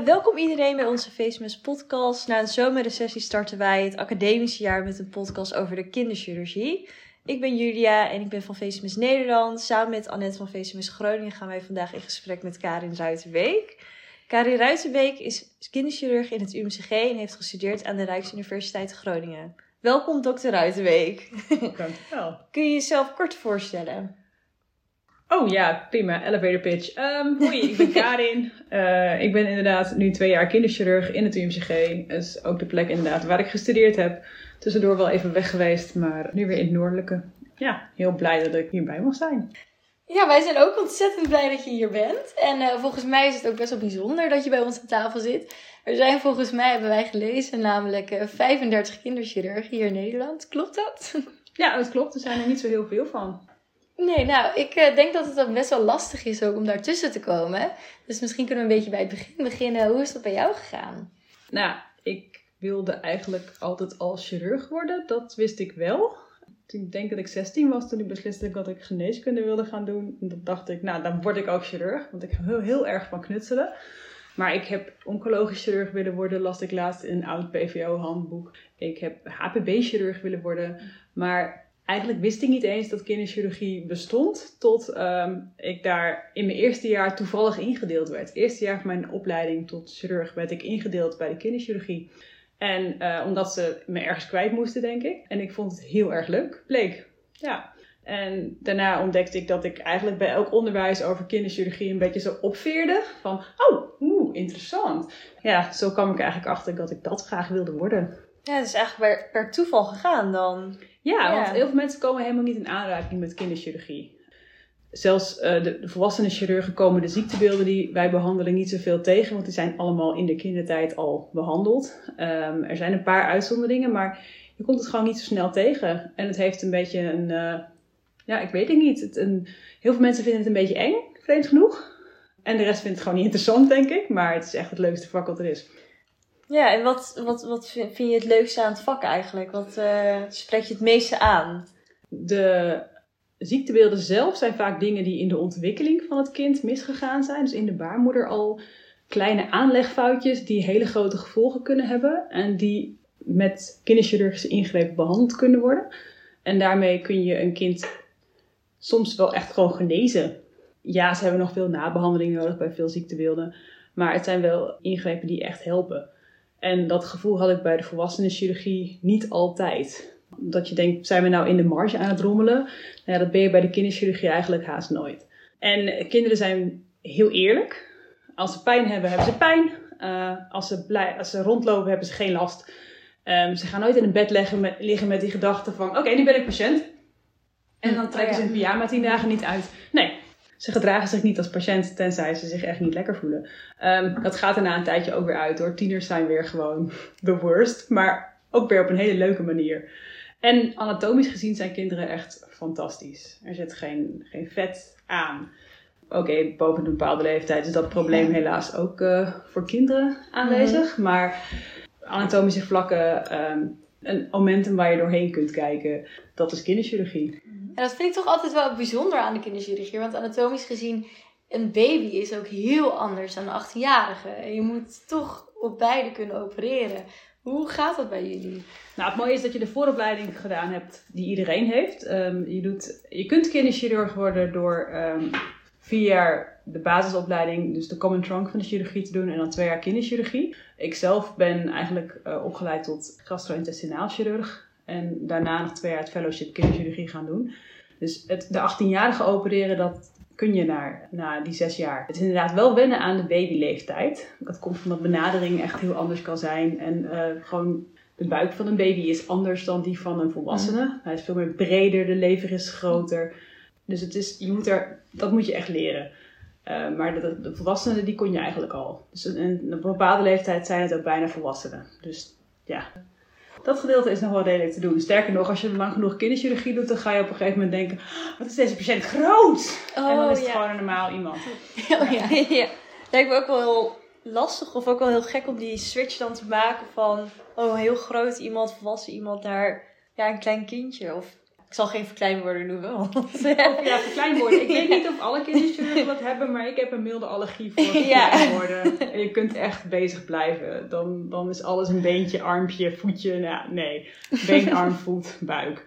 Uh, welkom iedereen bij onze Facemus podcast. Na een zomerrecessie starten wij het academische jaar met een podcast over de kinderchirurgie. Ik ben Julia en ik ben van Facemus Nederland. Samen met Annette van Facemus Groningen gaan wij vandaag in gesprek met Karin Ruitenbeek. Karin Ruitenbeek is kinderchirurg in het UMCG en heeft gestudeerd aan de Rijksuniversiteit Groningen. Welkom, dokter Ruitenbeek. Dankjewel. Kun je jezelf kort voorstellen? Oh ja, prima. Elevator pitch. Um, hoi, ik ben Karin. Uh, ik ben inderdaad nu twee jaar kinderchirurg in het UMCG. Dat is ook de plek inderdaad waar ik gestudeerd heb. Tussendoor wel even weg geweest, maar nu weer in het noordelijke. Ja, heel blij dat ik hierbij mag zijn. Ja, wij zijn ook ontzettend blij dat je hier bent. En uh, volgens mij is het ook best wel bijzonder dat je bij ons aan tafel zit. Er zijn volgens mij, hebben wij gelezen, namelijk uh, 35 kinderchirurgen hier in Nederland. Klopt dat? Ja, dat klopt. Er zijn er niet zo heel veel van. Nee, nou, ik uh, denk dat het dan best wel lastig is ook om daartussen te komen. Dus misschien kunnen we een beetje bij het begin beginnen. Hoe is dat bij jou gegaan? Nou, ik wilde eigenlijk altijd als chirurg worden. Dat wist ik wel. Ik denk dat ik 16 was toen ik besliste dat ik geneeskunde wilde gaan doen. En dan dacht ik, nou, dan word ik ook chirurg. Want ik hou heel, heel erg van knutselen. Maar ik heb oncologisch chirurg willen worden, las ik laatst in een oud PVO-handboek. Ik heb HPB-chirurg willen worden. Maar eigenlijk wist ik niet eens dat kinderchirurgie bestond. Tot um, ik daar in mijn eerste jaar toevallig ingedeeld werd. Het eerste jaar van mijn opleiding tot chirurg werd ik ingedeeld bij de kinderchirurgie. En uh, omdat ze me ergens kwijt moesten, denk ik. En ik vond het heel erg leuk, bleek. Ja. En daarna ontdekte ik dat ik eigenlijk bij elk onderwijs over kinderchirurgie een beetje zo opveerde. Van, oh, oeh, interessant. Ja, zo kwam ik eigenlijk achter dat ik dat graag wilde worden. Ja, het is eigenlijk per toeval gegaan dan. Ja, want heel veel mensen komen helemaal niet in aanraking met kinderchirurgie. Zelfs uh, de, de volwassene chirurgen komen de ziektebeelden die wij behandelen niet zoveel tegen, want die zijn allemaal in de kindertijd al behandeld. Um, er zijn een paar uitzonderingen, maar je komt het gewoon niet zo snel tegen. En het heeft een beetje een, uh, ja, ik weet het niet. Het, een, heel veel mensen vinden het een beetje eng, vreemd genoeg. En de rest vindt het gewoon niet interessant, denk ik. Maar het is echt het leukste vak wat er is. Ja, en wat, wat, wat vind je het leukste aan het vak eigenlijk? Wat uh, je het meeste aan? De ziektebeelden zelf zijn vaak dingen die in de ontwikkeling van het kind misgegaan zijn. Dus in de baarmoeder al kleine aanlegfoutjes die hele grote gevolgen kunnen hebben. En die met kinderchirurgische ingrepen behandeld kunnen worden. En daarmee kun je een kind soms wel echt gewoon genezen. Ja, ze hebben nog veel nabehandeling nodig bij veel ziektebeelden. Maar het zijn wel ingrepen die echt helpen. En dat gevoel had ik bij de volwassenenchirurgie niet altijd. Dat je denkt, zijn we nou in de marge aan het rommelen? Nou ja, dat ben je bij de kinderchirurgie eigenlijk haast nooit. En kinderen zijn heel eerlijk. Als ze pijn hebben, hebben ze pijn. Uh, als, ze blij, als ze rondlopen, hebben ze geen last. Um, ze gaan nooit in een bed leggen met, liggen met die gedachte van... Oké, nu ben ik patiënt. En dan trekken ze hun pyjama tien dagen niet uit. Nee, ze gedragen zich niet als patiënt, tenzij ze zich echt niet lekker voelen. Um, dat gaat er na een tijdje ook weer uit hoor. Tieners zijn weer gewoon the worst, maar ook weer op een hele leuke manier. En anatomisch gezien zijn kinderen echt fantastisch. Er zit geen, geen vet aan. Oké, okay, boven een bepaalde leeftijd is dat probleem helaas ook uh, voor kinderen aanwezig. Mm. Maar anatomische vlakken, um, een momentum waar je doorheen kunt kijken, dat is kinderchirurgie. En dat vind ik toch altijd wel bijzonder aan de kinderchirurgie. Want anatomisch gezien, een baby is ook heel anders dan een 18-jarige. En je moet toch op beide kunnen opereren. Hoe gaat dat bij jullie? Nou, het mooie is dat je de vooropleiding gedaan hebt die iedereen heeft. Um, je, doet, je kunt kinderchirurg worden door um, vier jaar de basisopleiding, dus de common trunk van de chirurgie te doen en dan twee jaar kinderchirurgie. Ik zelf ben eigenlijk uh, opgeleid tot gastro-intestinaal chirurg. En daarna nog twee jaar het fellowship kinderchirurgie gaan doen. Dus het, de 18-jarige opereren, dat kun je naar, na die zes jaar. Het is inderdaad wel wennen aan de babyleeftijd. Dat komt omdat benadering echt heel anders kan zijn. En uh, gewoon de buik van een baby is anders dan die van een volwassene. Mm. Hij is veel meer breder, de lever is groter. Dus het is, je moet er, dat moet je echt leren. Uh, maar de, de, volwassenen, die kon je eigenlijk al. Dus in, op een bepaalde leeftijd zijn het ook bijna volwassenen. Dus ja, dat gedeelte is nog wel redelijk te doen. Sterker nog, als je lang genoeg kinderchirurgie doet, dan ga je op een gegeven moment denken: ah, wat is deze patiënt groot? Oh, en dan is het gewoon een normaal iemand. Oh, ja. ja. Lijkt me ook wel heel lastig of ook wel heel gek om die switch dan te maken van oh, een heel groot iemand, volwassen iemand, naar ja, een klein kindje. Of Ik zal geen verkleinwoorden noemen. Want... Of ja, verkleinwoorden. Ik weet niet of alle kinderchirurgen dat hebben, maar ik heb een milde allergie voor Ja. verkleinwoorden. En je kunt echt bezig blijven. Dan, dan is alles een beentje, armpje, voetje. Nou, ja, nee. Been, arm, voet, buik.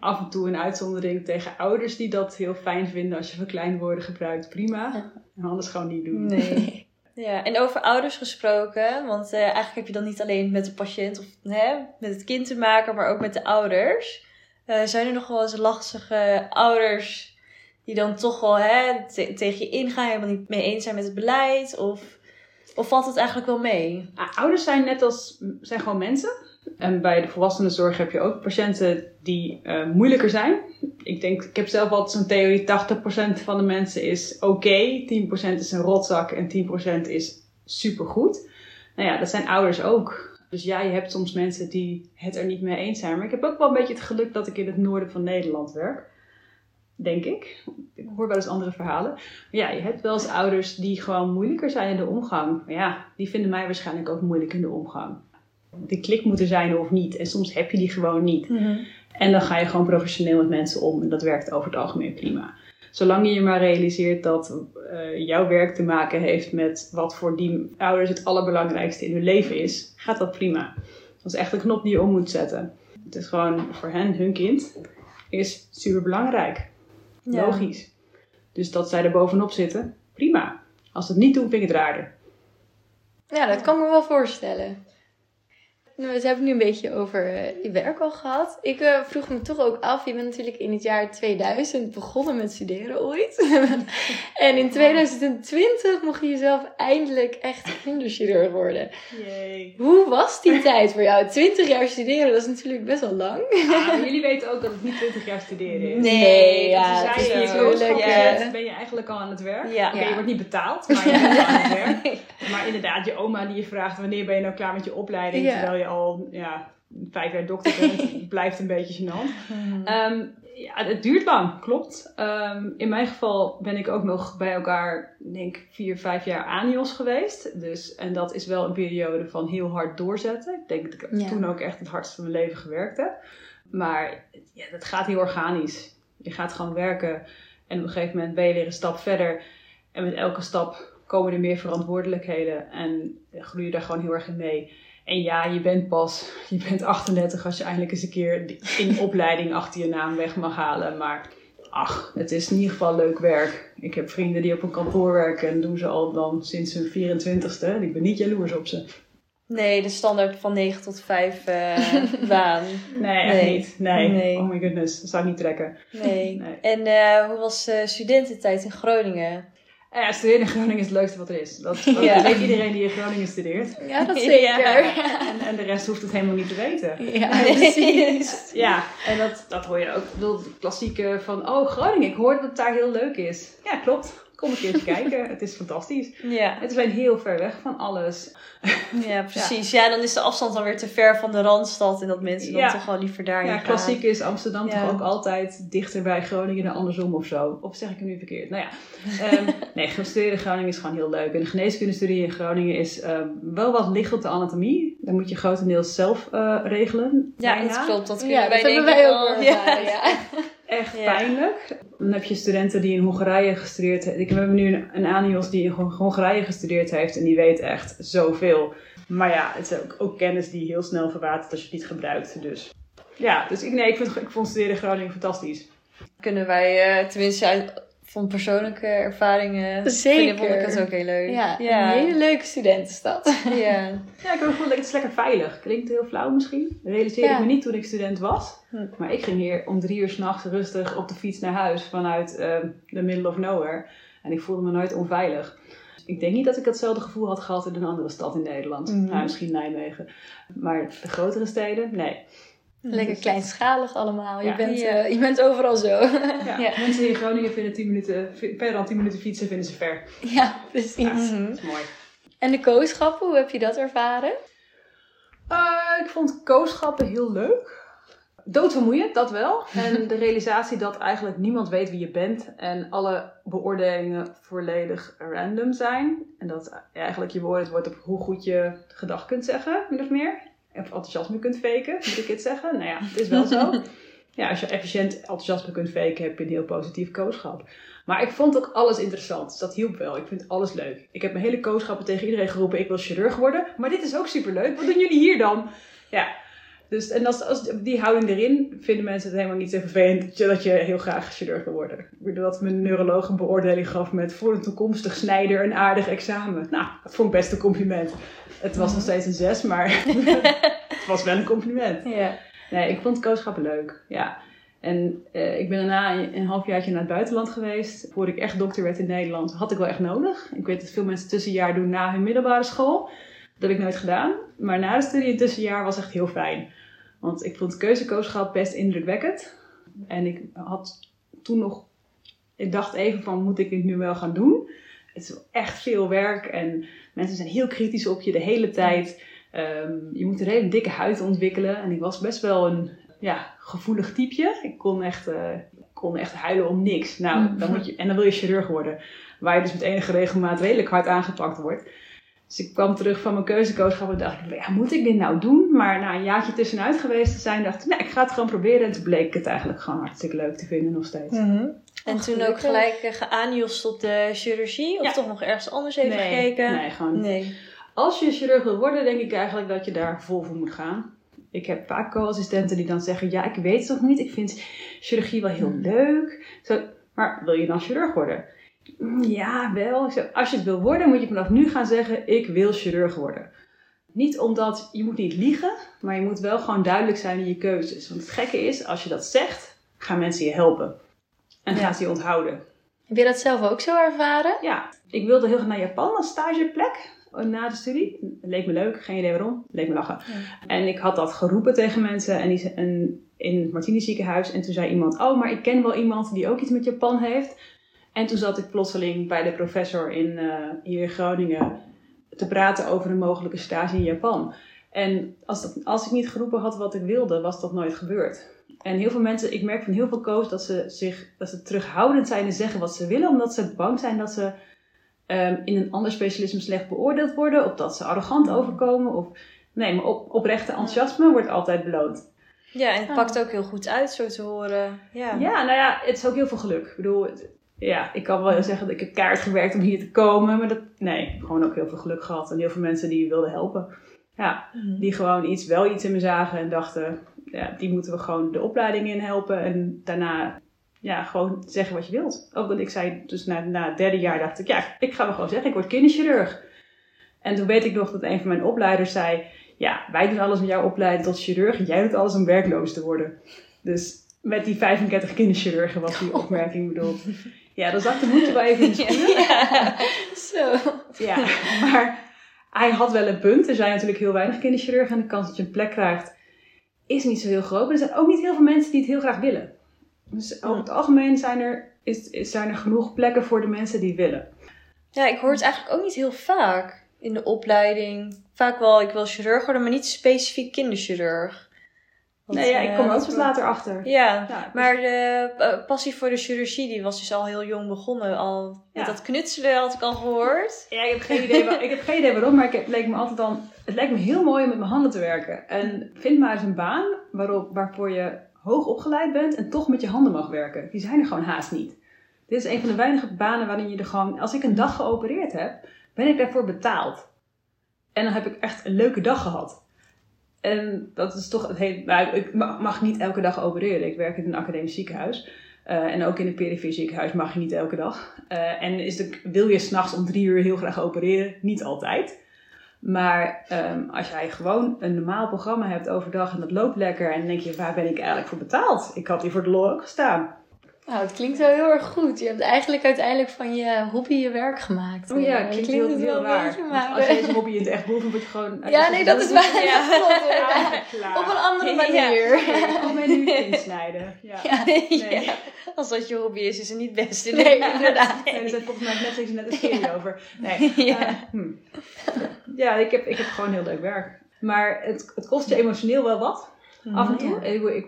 Af en toe een uitzondering tegen ouders die dat heel fijn vinden als je verkleinwoorden gebruikt. Prima. En anders gewoon niet doen. Nee. Ja, en over ouders gesproken, want eh, eigenlijk heb je dan niet alleen met de patiënt of hè, met het kind te maken, maar ook met de ouders. Eh, zijn er nog wel eens lastige ouders die dan toch wel hè, te- tegen je ingaan, helemaal niet mee eens zijn met het beleid? Of, of valt het eigenlijk wel mee? Ah, Ouders zijn net als zijn gewoon mensen. En bij de volwassenenzorg heb je ook patiënten die eh, moeilijker zijn. Ik denk, ik heb zelf altijd zo'n theorie: 80% van de mensen is oké, 10% is een rotzak en 10% is supergoed. Nou ja, dat zijn ouders ook. Dus ja, je hebt soms mensen die het er niet mee eens zijn. Maar ik heb ook wel een beetje het geluk dat ik in het noorden van Nederland werk. Denk ik. Ik hoor wel eens andere verhalen. Maar ja, je hebt wel eens ouders die gewoon moeilijker zijn in de omgang. Maar ja, die vinden mij waarschijnlijk ook moeilijk in de omgang. De klik moet er zijn of niet. En soms heb je die gewoon niet. En dan ga je gewoon professioneel met mensen om. En dat werkt over het algemeen prima. Zolang je je maar realiseert dat eh, jouw werk te maken heeft met wat voor die ouders het allerbelangrijkste in hun leven is, gaat dat prima. Dat is echt een knop die je om moet zetten. Het is gewoon voor hen, hun kind, is super belangrijk. Ja. Logisch. Dus dat zij er bovenop zitten, prima. Als ze het niet doen, vind ik het raarder. Ja, dat kan me wel voorstellen. Nou, we hebben het nu een beetje over eh, je werk al gehad. Ik eh, vroeg me toch ook af, je bent natuurlijk in het jaar 2000 begonnen met studeren ooit. en in 2020 mocht je jezelf eindelijk echt kinderchirurg worden. Yay. Hoe was die tijd voor jou? 20 jaar studeren, dat is natuurlijk best wel lang. Ah, jullie weten ook dat het niet 20 jaar studeren is. Nee, ja, Zodra het is je natuurlijk, eh, zit, ben je eigenlijk al aan het werk. Ja. Oké, Ja. je wordt niet betaald, maar je bent al aan het werk. Maar inderdaad, je oma die je vraagt wanneer ben je nou klaar met je opleiding, Ja. terwijl je al ja, vijf jaar dokter bent, blijft een beetje gênant. Ehm, ja, het duurt lang, klopt. Ehm, in mijn geval ben ik ook nog bij elkaar, denk ik, vier, vijf jaar ANIOS geweest. Dus, en dat is wel een periode van heel hard doorzetten. Ik denk dat ik Ja. toen ook echt het hardst van mijn leven gewerkt heb. Maar ja, dat gaat heel organisch. Je gaat gewoon werken en op een gegeven moment ben je weer een stap verder. En met elke stap komen er meer verantwoordelijkheden en groei je daar gewoon heel erg in mee. En ja, je bent pas, je bent 38 als je eindelijk eens een keer in opleiding achter je naam weg mag halen. Maar ach, het is in ieder geval leuk werk. Ik heb vrienden die op een kantoor werken en doen ze al dan sinds hun 24ste. En ik ben niet jaloers op ze. Nee, de standaard van 9 tot 5 eh, baan. Nee, echt Nee. niet. Nee. Nee. Oh my goodness, dat zou ik niet trekken. Nee. Nee. En eh, hoe was eh, studententijd in Groningen? Eh, Ja, studeren in Groningen is het leukste wat er is. Dat, dat Ja. weet iedereen die in Groningen studeert. Ja, dat Ja. zeker. En, en de rest hoeft het helemaal niet te weten. Ja, precies. Ja, en dat, dat hoor je ook. Ik bedoel, het klassieke van, oh Groningen, ik hoor dat het daar heel leuk is. Ja, klopt. Kom een keertje kijken. Het is fantastisch. Ja. Het is alleen heel ver weg van alles. ja, precies. Ja. dan is de afstand dan weer te ver van de Randstad en dat mensen dan Ja. toch wel liever daarheen Ja, gaan. klassiek is Amsterdam Ja. toch ook altijd dichter bij Groningen dan andersom of zo. Of zeg ik het nu verkeerd? Nou ja, ehm, nee, studeren in Groningen is gewoon heel leuk. En de geneeskunde studie in Groningen is ehm, wel wat licht op de anatomie. Dan moet je grotendeels zelf eh, regelen. Ja, dat klopt. Dat kunnen Ja, wij dat hebben denk wij ik ook Ja. Echt Ja. pijnlijk. Dan heb je studenten die in Hongarije gestudeerd hebben. Ik heb nu een, een ANIOS die in Hon- Hongarije gestudeerd heeft en die weet echt zoveel. Maar ja, het is ook, ook kennis die heel snel verwatert als je het niet gebruikt. Dus ja, dus ik, nee, ik, vind, ik vond studeren in Groningen fantastisch. Kunnen wij, eh, tenminste van persoonlijke ervaringen, Zeker. vinden, vond ik het ook heel leuk. Ja, ja. een hele leuke studentenstad. ja. Ja, ik heb gevoel, het is lekker veilig. Klinkt heel flauw misschien. Dat realiseerde Ja. ik me niet toen ik student was. Hm. Maar ik ging hier om drie uur s'nachts rustig op de fiets naar huis vanuit ehm the middle of nowhere. En ik voelde me nooit onveilig. Ik denk niet dat ik hetzelfde gevoel had gehad in een andere stad in Nederland. Mhm. Nou, misschien Nijmegen. Maar de grotere steden, nee. Lekker kleinschalig allemaal. Je, Ja. bent, Ja. eh, je bent overal zo. Ja, Ja. Mensen in Groningen vinden 10 minuten, verder dan 10 minuten fietsen, vinden ze ver. ja, precies. Ja. Mhm. Dat is mooi. En de kooschappen, hoe heb je dat ervaren? Eh, ik vond kooschappen heel leuk. Doodvermoeiend, dat wel. En de realisatie dat eigenlijk niemand weet wie je bent en alle beoordelingen volledig random zijn. En dat eigenlijk je beoordeeld wordt op hoe goed je gedag kunt zeggen, min of meer. Of enthousiasme kunt faken, moet ik het zeggen. Nou ja, het is wel zo. ja, als je efficiënt enthousiasme kunt faken, heb je een heel positief kooschap. Maar ik vond ook alles interessant. Dat hielp wel. Ik vind alles leuk. Ik heb mijn hele kooschappen tegen iedereen geroepen: ik wil chirurg worden. Maar dit is ook superleuk. Wat doen jullie hier dan? Ja. Dus, en als, als die houding erin, vinden mensen het helemaal niet zo vervelend dat je heel graag chirurg wil worden. Ik bedoel dat mijn neuroloog een beoordeling gaf met voor een toekomstig snijder een aardig examen. Nou, dat vond ik best een compliment. Het was nog steeds een zes, maar het was wel een compliment. Ja. Nee, ik vond kooschappen leuk. Ja. En eh, ik ben daarna een, een halfjaartje naar het buitenland geweest. Voordat ik echt dokter werd in Nederland, had ik wel echt nodig. Ik weet dat veel mensen tussenjaar doen na hun middelbare school. Dat heb ik nooit gedaan. Maar na de studie in tussenjaar was echt heel fijn. Want ik vond keuzekooschap best indrukwekkend. En ik had toen nog... Ik dacht even van, moet ik dit nu wel gaan doen? Het is echt veel werk en mensen zijn heel kritisch op je de hele tijd. Ehm, je moet een hele dikke huid ontwikkelen. En ik was best wel een ja, gevoelig typeje. Ik kon echt, eh, kon echt huilen om niks. Nou, dan moet je, en dan wil je chirurg worden. Waar je dus met enige regelmaat redelijk hard aangepakt wordt. Dus ik kwam terug van mijn keuzecoachschap en dacht ik, ja, moet ik dit nou doen? Maar na een jaartje tussenuit geweest te zijn, dacht ik, nee, ik ga het gewoon proberen. En toen bleek ik het eigenlijk gewoon hartstikke leuk te vinden nog steeds. En Oh, toen ook gelijk uh, geaanjost op de chirurgie? Of Ja. toch nog ergens anders even nee, gekeken? nee, gewoon niet. Nee. Als je chirurg wil worden, denk ik eigenlijk dat je daar vol voor moet gaan. Ik heb vaak co-assistenten die dan zeggen, ja, ik weet het nog niet. Ik vind chirurgie wel heel leuk. Zo, maar wil je dan chirurg worden? "Mm, Ja, wel. Als je het wil worden, moet je vanaf nu gaan zeggen, ik wil chirurg worden. Niet omdat, je moet niet liegen, maar je moet wel gewoon duidelijk zijn in je keuzes. Want het gekke is, als je dat zegt, gaan mensen je helpen. En gaan ze je onthouden. Heb je dat zelf ook zo ervaren? Ja, ik wilde heel graag naar Japan als stageplek eh, na de studie. Leek me leuk, geen idee waarom. Leek me lachen. En ik had dat geroepen tegen mensen en die, en in het Martini ziekenhuis. En toen zei iemand, oh, maar ik ken wel iemand die ook iets met Japan heeft. En toen zat ik plotseling bij de professor in, eh, hier in Groningen te praten over een mogelijke stage in Japan. En als, dat, als ik niet geroepen had wat ik wilde, was dat nooit gebeurd. En heel veel mensen, ik merk van heel veel coaches dat ze zich dat ze terughoudend zijn en zeggen wat ze willen, omdat ze bang zijn dat ze ehm, in een ander specialisme slecht beoordeeld worden, of dat ze arrogant overkomen. Of, nee, maar op, oprechte enthousiasme wordt altijd beloond. Ja, en het Ah. pakt ook heel goed uit, zo te horen. Ja. Ja, nou ja, het is ook heel veel geluk. Ik bedoel, het- ja, ik kan wel zeggen dat ik heb kaart gewerkt om hier te komen, maar dat, nee, gewoon ook heel veel geluk gehad en heel veel mensen die wilden helpen. Ja, Mhm. die gewoon iets, wel iets in me zagen en dachten, ja, die moeten we gewoon de opleiding in helpen en daarna ja, gewoon zeggen wat je wilt. Ook want ik zei, dus na, na het derde jaar dacht ik, ja, ik ga wel gewoon zeggen, ik word kinderchirurg. En toen weet ik nog dat een van mijn opleiders zei, ja, wij doen alles om jou opleiden tot chirurg en jij doet alles om werkloos te worden. Dus met die 35 kinderchirurgen was die opmerking bedoeld. Ja, dan zat de moedje wel even in. Ja. Zo. Ja, maar hij had wel een punt. Er zijn natuurlijk heel weinig kinderchirurgen en de kans dat je een plek krijgt is niet zo heel groot. Maar er zijn ook niet heel veel mensen die het heel graag willen. Dus over het algemeen zijn er, is, is, zijn er genoeg plekken voor de mensen die willen. Ja, ik hoor het eigenlijk ook niet heel vaak in de opleiding. Vaak wel, ik wil chirurg worden, maar niet specifiek kinderchirurg. Want, nee, ja, ik eh, kom er ook pas wel- later achter. Ja, Ja, dus- maar de eh, passie voor de chirurgie, die was dus al heel jong begonnen. Al Ja. dat knutselen had ik al gehoord. Ja, ik heb geen idee, waar- ik heb geen idee waarom, maar ik heb, leek me altijd dan, het lijkt me heel mooi om met mijn handen te werken. En vind maar eens een baan waarop, waarvoor je hoog opgeleid bent en toch met je handen mag werken. Die zijn er gewoon haast niet. Dit is een van de weinige banen waarin je er gewoon, als ik een dag geopereerd heb, ben ik daarvoor betaald. En dan heb ik echt een leuke dag gehad. En dat is toch het. Nou, ik ma- mag niet elke dag opereren. Ik werk in een academisch ziekenhuis. Eh, en ook in een perifere ziekenhuis mag je niet elke dag. Eh, en is de, wil je s'nachts om drie uur heel graag opereren? Niet altijd. Maar ehm, als jij gewoon een normaal programma hebt overdag en dat loopt lekker. En dan denk je, waar ben ik eigenlijk voor betaald? Ik had hier voor de lol ook gestaan. Nou, het klinkt wel heel erg goed. Je hebt eigenlijk uiteindelijk van je hobby je werk gemaakt. Oh ja, Eh, klinkt, heel, het heel wel een raar. beetje, Want maar... Als je deze hobby in het echt dan word je gewoon... Ja, nee, dat is waar. Ja. Ja. Op een andere manier. Ik kom mij nu insnijden. Ja. Ja. Nee. ja. Als dat je hobby is, is het niet best. Nee, inderdaad. Nee, er zijn volgens mij Netflix net een serie over. Nee. Ja. eh, hm. ja ik, heb, ik heb gewoon heel leuk werk. Maar het, het kost je emotioneel wel wat. Af en toe. Ik-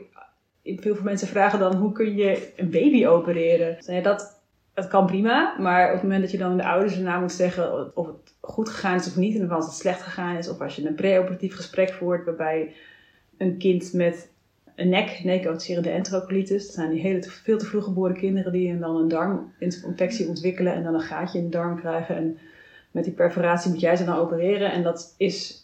veel mensen vragen dan, hoe kun je een baby opereren? Dat, kan prima. Maar op het moment dat je dan de ouders erna moet zeggen of het goed gegaan is of niet. En of als het slecht gegaan is. Of als je een preoperatief gesprek voert waarbij een kind met een nek, necrotiserende enterocolitis. Dat zijn die hele, veel te vroeg geboren kinderen die dan een darminfectie ontwikkelen en dan een gaatje in de darm krijgen. En met die perforatie moet jij ze dan opereren. En dat is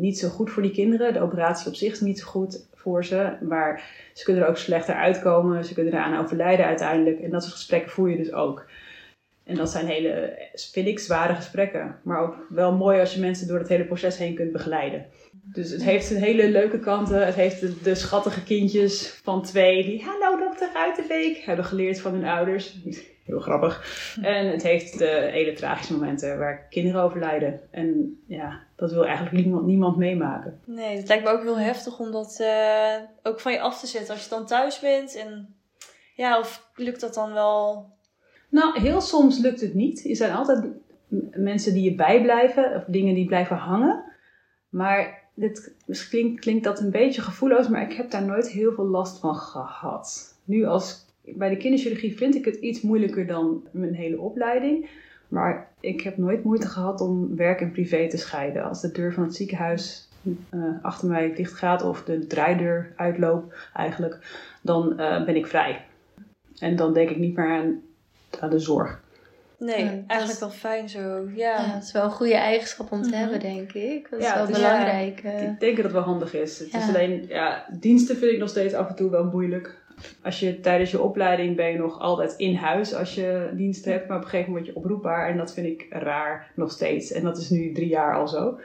niet zo goed voor die kinderen. De operatie op zich is niet zo goed voor ze. Maar ze kunnen er ook slechter uitkomen. Ze kunnen eraan overlijden uiteindelijk. En dat soort gesprekken voer je dus ook. En dat zijn hele, vind ik, zware gesprekken. Maar ook wel mooi als je mensen door het hele proces heen kunt begeleiden. Dus het heeft een hele leuke kanten. Het heeft de, schattige kindjes van twee die, hallo dokter Uiterbeek, hebben geleerd van hun ouders. Heel grappig. En het heeft de hele tragische momenten waar kinderen overlijden. En ja, dat wil eigenlijk niemand, niemand meemaken. Nee, het lijkt me ook heel heftig om dat uh, ook van je af te zetten als je dan thuis bent. En ja, of lukt dat dan wel? Nou, heel soms lukt het niet. Er zijn altijd mensen die je bijblijven, of dingen die blijven hangen. Maar dit, misschien klinkt dat een beetje gevoelloos, maar ik heb daar nooit heel veel last van gehad. Nu als bij de kinderchirurgie vind ik het iets moeilijker dan mijn hele opleiding. Maar ik heb nooit moeite gehad om werk en privé te scheiden. Als de deur van het ziekenhuis uh, achter mij dicht gaat of de draaideur uitloopt eigenlijk, dan uh, ben ik vrij. En dan denk ik niet meer aan, aan de zorg. Nee, ja, eigenlijk is... wel fijn zo. Ja. ja, dat is wel een goede eigenschap om te mm -hmm. hebben, denk ik. Dat is wel belangrijk. Ja, ik denk dat het wel handig is. Het is alleen, ja, diensten vind ik nog steeds af en toe wel moeilijk. Als je tijdens je opleiding ben je nog altijd in huis als je dienst hebt, maar op een gegeven moment word je oproepbaar en dat vind ik raar nog steeds. En dat is nu drie jaar al zo.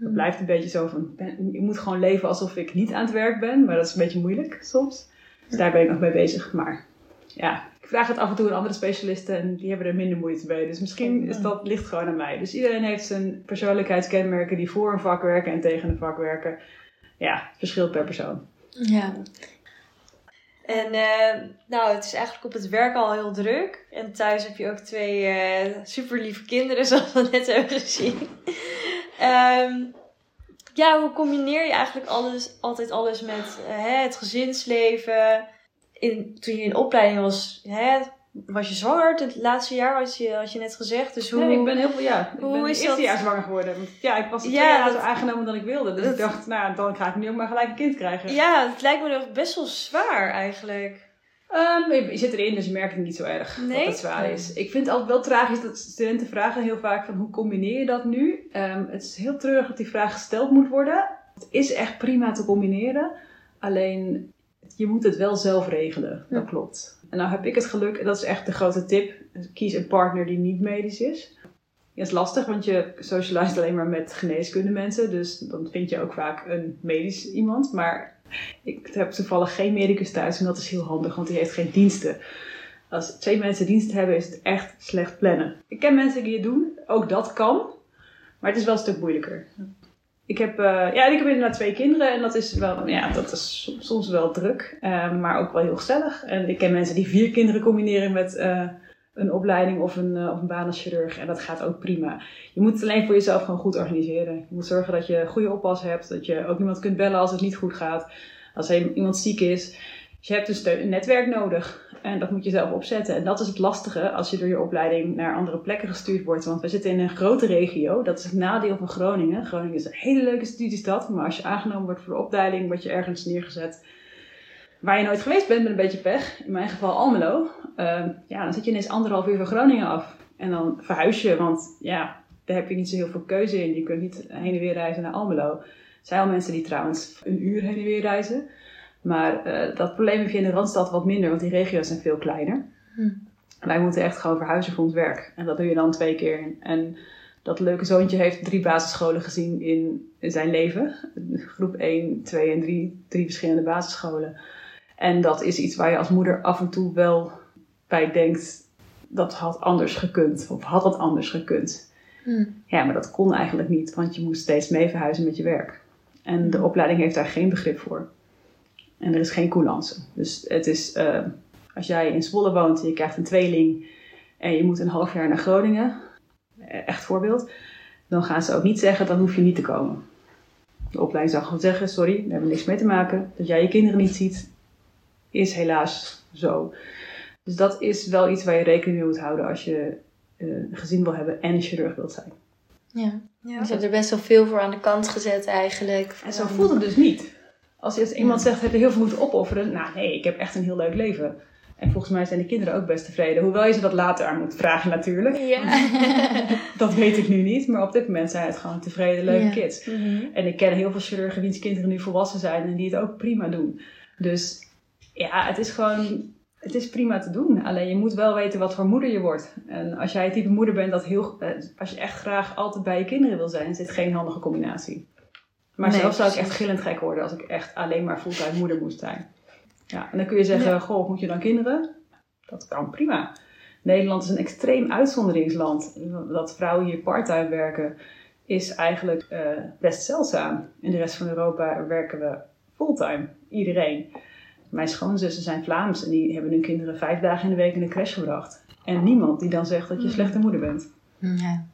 Het blijft een beetje zo van, je moet gewoon leven alsof ik niet aan het werk ben, maar dat is een beetje moeilijk soms. Dus daar ben ik nog mee bezig. Maar ja, ik vraag het af en toe aan andere specialisten en die hebben er minder moeite mee. Dus misschien is dat, ligt gewoon aan mij. Dus iedereen heeft zijn persoonlijkheidskenmerken die voor een vak werken en tegen een vak werken. Ja, verschilt per persoon. Ja. En uh, nou, het is eigenlijk op het werk al heel druk. En thuis heb je ook twee uh, super lieve kinderen, zoals we net hebben gezien. um, ja, hoe combineer je eigenlijk alles, altijd alles met uh, het gezinsleven? In, toen je in opleiding was, hè, was je zwanger het laatste jaar, had je, had je net gezegd. Dus hoe, nee, ik ben heel veel, ja. Ik hoe ben is eerste jaar zwanger geworden. Ja, ik was het ja, jaar aangenomen dan ik wilde. Dus dat, ik dacht, nou, dan ga ik nu ook maar gelijk een kind krijgen. Ja, het lijkt me nog best wel zwaar eigenlijk. Um, je, je, zit erin, dus je merkt het niet zo erg nee? dat het zwaar is. Ik vind het altijd wel tragisch dat studenten vragen heel vaak van hoe combineer je dat nu? Um, het is heel treurig dat die vraag gesteld moet worden. Het is echt prima te combineren. Alleen je moet het wel zelf regelen. Dat klopt. En nou heb ik het geluk, en dat is echt de grote tip, kies een partner die niet medisch is. Ja, is lastig, want je socialiseert alleen maar met geneeskunde mensen. Dus dan vind je ook vaak een medisch iemand. Maar ik heb toevallig geen medicus thuis en dat is heel handig, want die heeft geen diensten. Als twee mensen diensten hebben, is het echt slecht plannen. Ik ken mensen die het doen, ook dat kan. Maar het is wel een stuk moeilijker. Ik heb, uh, ja, ik heb inderdaad twee kinderen en dat is wel, ja, dat is soms wel druk, uh, maar ook wel heel gezellig. En ik ken mensen die vier kinderen combineren met uh, een opleiding of een, of een baan als chirurg en dat gaat ook prima. Je moet het alleen voor jezelf gewoon goed organiseren. Je moet zorgen dat je goede oppas hebt, dat je ook iemand kunt bellen als het niet goed gaat, als iemand ziek is. Dus je hebt steun, een netwerk nodig. En dat moet je zelf opzetten. En dat is het lastige als je door je opleiding naar andere plekken gestuurd wordt. Want we zitten in een grote regio. Dat is het nadeel van Groningen. Groningen is een hele leuke studiestad. Maar als je aangenomen wordt voor de opleiding, word je ergens neergezet waar je nooit geweest bent met een beetje pech. In mijn geval Almelo. Uh, ja, dan zit je ineens anderhalf uur van Groningen af. En dan verhuis je, want ja, daar heb je niet zo heel veel keuze in. Je kunt niet heen en weer reizen naar Almelo. Er zijn al mensen die trouwens een uur heen en weer reizen. Maar uh, dat probleem heb je in de Randstad wat minder, want die regio's zijn veel kleiner. Hm. Wij moeten echt gewoon verhuizen voor ons werk. En dat doe je dan twee keer. En dat leuke zoontje heeft drie basisscholen gezien in, in zijn leven. Groep 1, 2 en 3, drie verschillende basisscholen. En dat is iets waar je als moeder af en toe wel bij denkt, dat had anders gekund. Of had dat anders gekund. Hm. Ja, maar dat kon eigenlijk niet, want je moest steeds mee verhuizen met je werk. En de hm. opleiding heeft daar geen begrip voor. En er is geen coulance. Dus het is, uh, als jij in Zwolle woont en je krijgt een tweeling en je moet een half jaar naar Groningen, eh, echt voorbeeld, dan gaan ze ook niet zeggen, dan hoef je niet te komen. De opleiding zal gewoon zeggen, sorry, we hebben niks mee te maken. Dat jij je kinderen niet ziet, is helaas zo. Dus dat is wel iets waar je rekening mee moet houden als je uh, een gezin wil hebben en een chirurg wilt zijn. Ja, ja. Dus je hebt er best wel veel voor aan de kant gezet eigenlijk. En zo voelt het dus niet. Als je- als iemand zegt, heb je heel veel moeten opofferen? Nou nee, ik heb echt een heel leuk leven. En volgens mij zijn de kinderen ook best tevreden. Hoewel je ze dat later aan moet vragen natuurlijk. Ja. Dat weet ik nu niet. Maar op dit moment zijn het gewoon tevreden, leuke Ja. kids. Mhm. En ik ken heel veel chirurgen wiens kinderen nu volwassen zijn en die het ook prima doen. Dus ja, het is gewoon, het is prima te doen. Alleen je moet wel weten wat voor moeder je wordt. En als jij het type moeder bent dat heel, eh, als je echt graag altijd bij je kinderen wil zijn, is dit geen handige combinatie. Maar Nee, zelf zou ik echt gillend gek worden als ik echt alleen maar fulltime moeder moest zijn. Ja, en dan kun je zeggen, Ja. goh, moet je dan kinderen? Dat kan prima. Nederland is een extreem uitzonderingsland. Dat vrouwen hier parttime werken is eigenlijk eh, best zeldzaam. In de rest van Europa werken we fulltime. Iedereen. Mijn schoonzussen zijn Vlaams en die hebben hun kinderen vijf dagen in de week in de crash gebracht. En niemand die dan zegt dat je een slechte moeder bent. Ja.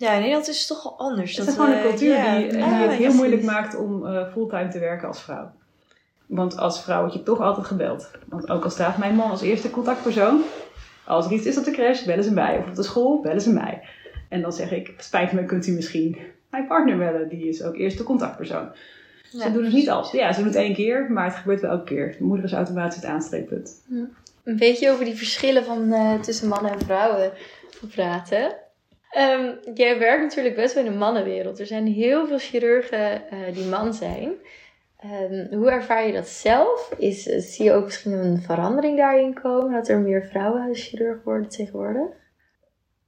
Ja, in Nederland is het toch wel anders. Het Dat is gewoon een cultuur ja, die, die ja, het heel precies. moeilijk maakt om eh, fulltime te werken als vrouw. Want als vrouw word je toch altijd gebeld. Want ook al staat mijn man als eerste contactpersoon. Als er iets is op de crash, bellen ze mij. Of op de school, bellen ze mij. En dan zeg ik, spijt me, kunt u misschien mijn partner bellen. Die is ook eerste contactpersoon. Ja. Ze doen het niet altijd. Ja, ze doen het één keer, maar het gebeurt wel elke keer. De moeder is automatisch het aanspreekpunt. Een beetje over die verschillen van, eh, tussen mannen en vrouwen praten. Ehm, jij werkt natuurlijk best wel in de mannenwereld. Er zijn heel veel chirurgen eh, die man zijn. Ehm, hoe ervaar je dat zelf? Is, eh, zie je ook misschien een verandering daarin komen? Dat er meer vrouwen chirurg worden tegenwoordig?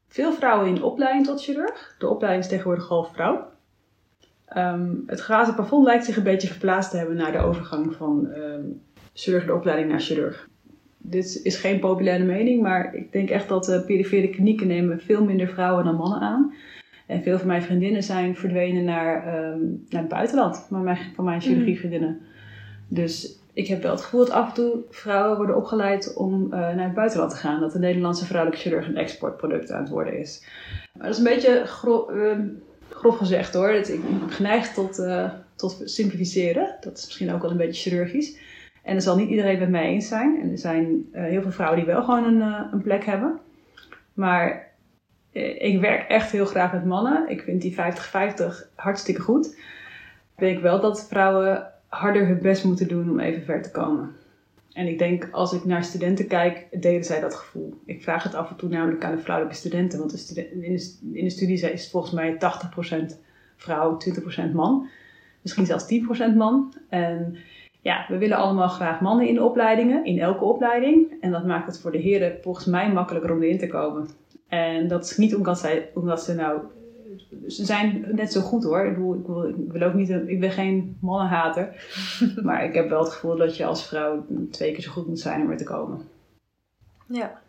Veel vrouwen in opleiding tot chirurg. De opleiding is tegenwoordig half vrouw. Ehm, het glazen plafond lijkt zich een beetje verplaatst te hebben naar de overgang van chirurg de opleiding naar chirurg. Dit is geen populaire mening, maar ik denk echt dat de perifere klinieken nemen veel minder vrouwen dan mannen aan. En veel van mijn vriendinnen zijn verdwenen naar, ehm, naar het buitenland, van mijn, van mijn chirurgievriendinnen. Dus ik heb wel het gevoel dat af en toe vrouwen worden opgeleid om eh, naar het buitenland te gaan. Dat de Nederlandse vrouwelijke chirurg een exportproduct aan het worden is. Maar dat is een beetje gro- ehm, grof gezegd hoor. Het- Ik ben geneigd tot, eh, tot simplificeren. Dat is misschien ook wel een beetje chirurgisch. En er zal niet iedereen met mij eens zijn. En er zijn eh, heel veel vrouwen die wel gewoon een, eh, een plek hebben. Maar eh, ik werk echt heel graag met mannen. Ik vind die 50-50 hartstikke goed. Ik denk wel dat vrouwen harder hun best moeten doen om even ver te komen. En ik denk, als ik naar studenten kijk, delen zij dat gevoel. Ik vraag het af en toe namelijk aan de vrouwelijke studenten. Want in, de, in de studie is het volgens mij 80% vrouw, 20% man. Misschien zelfs 10% man. En ja, we willen allemaal graag mannen in de opleidingen, in elke opleiding. En dat maakt het voor de heren volgens mij makkelijker om erin te komen. En dat is niet omdat, zij, omdat ze nou... Ze zijn net zo goed hoor. Ik, bedoel, ik, wil, ik, wil ook niet, ik ben geen mannenhater. maar ik heb wel het gevoel dat je als vrouw twee keer zo goed moet zijn om er te komen. Ja.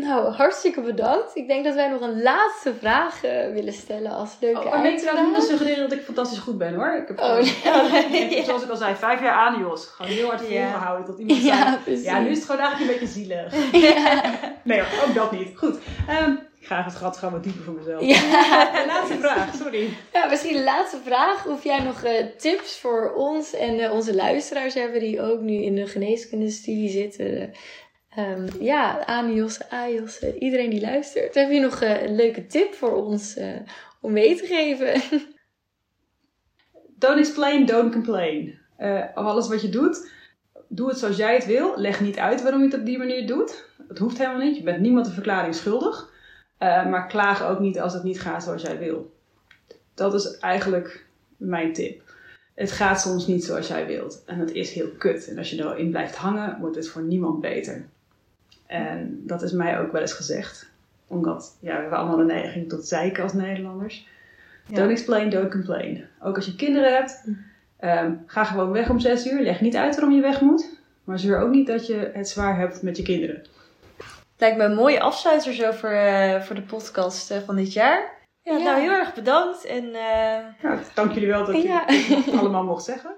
Nou, hartstikke bedankt. Ik denk dat wij nog een laatste vraag eh, willen stellen als leuke Oh, nee, ik zou eindvraag. niet suggereren dat ik fantastisch goed ben hoor. Ik heb Oh, nee. ik heb, zoals ik al zei, vijf jaar aan Jos. Gewoon heel hard Ja. volgehouden tot iemand zei... Ja, precies. Ja, nu is het gewoon eigenlijk een beetje zielig. Nee hoor, ook dat niet. Goed. Ehm, ik ga het gat gewoon wat dieper voor mezelf. Ja. Laatste vraag, sorry. Ja, misschien de laatste vraag. Of jij nog eh, tips voor ons en eh, onze luisteraars hebben die ook nu in de geneeskundestudie zitten? Ehm, ja, Anios, Ajos, eh, iedereen die luistert. Heb je nog eh, een leuke tip voor ons eh, om mee te geven? Don't explain, don't complain. Eh, alles wat je doet, doe het zoals jij het wil. Leg niet uit waarom je het op die manier doet. Het hoeft helemaal niet. Je bent niemand een verklaring schuldig. Maar klaag ook niet als het niet gaat zoals jij wil. Dat is eigenlijk mijn tip. Het gaat soms niet zoals jij wilt. En dat is heel kut. En als je erin blijft hangen, wordt het voor niemand beter. En dat is mij ook wel eens gezegd. Omdat ja, we hebben allemaal de neiging tot zeiken als Nederlanders. Ja. Don't explain, don't complain. Ook als je kinderen hebt, ehm, ga gewoon weg om zes uur. Leg niet uit waarom je weg moet. Maar zeur ook niet dat je het zwaar hebt met je kinderen. Lijkt me een mooie afsluiter zo voor, eh, voor de podcast eh, van dit jaar. Ja, Ja. nou heel erg bedankt. En eh, Ja, dank jullie wel dat Ja. je het allemaal mocht zeggen.